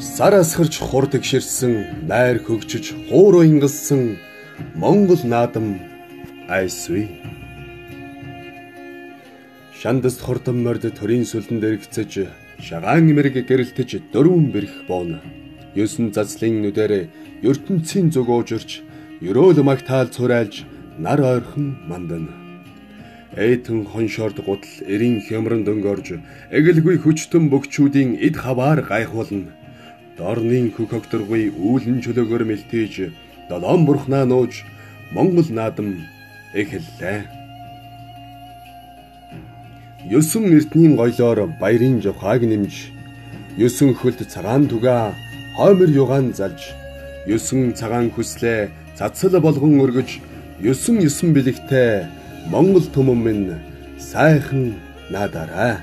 Сар асгарч хурд гширсэн, найр хөгжиж хууруу ингэлсэн Монгол наадам айсвэ. Шандас хурдан морд төрийн сүлэн дэрэгцэж шагаан имэрэг гэрэлтэж дөрвөн бэрх боона. Ёсон заслын нүдээр ертөнцийн зүг уужирч, ерөөл магтаал цурайлж нар ойрхон мандан. Эйтэн хоншорд гутал эрийн хямран дөнгөрж эгэлгүй хүчтэн бөгчүүдийн эд хаваар гайхуулна. Дорнын хөх огторгүй үүлэн чөлөөгөр мэлтээж долоон бурхнаа нууж Монгол наадам эхэллээ. Ёсон эртний гоёлоор баярын жавхааг нэмж, ёсон хөлд цагаан түгээ хоймор югаан залж, ёсон цагаан хүслээ цацал болгон өргөж, ёсон ёсон бэлэгтэй Монгол түмэн минь сайхан надараа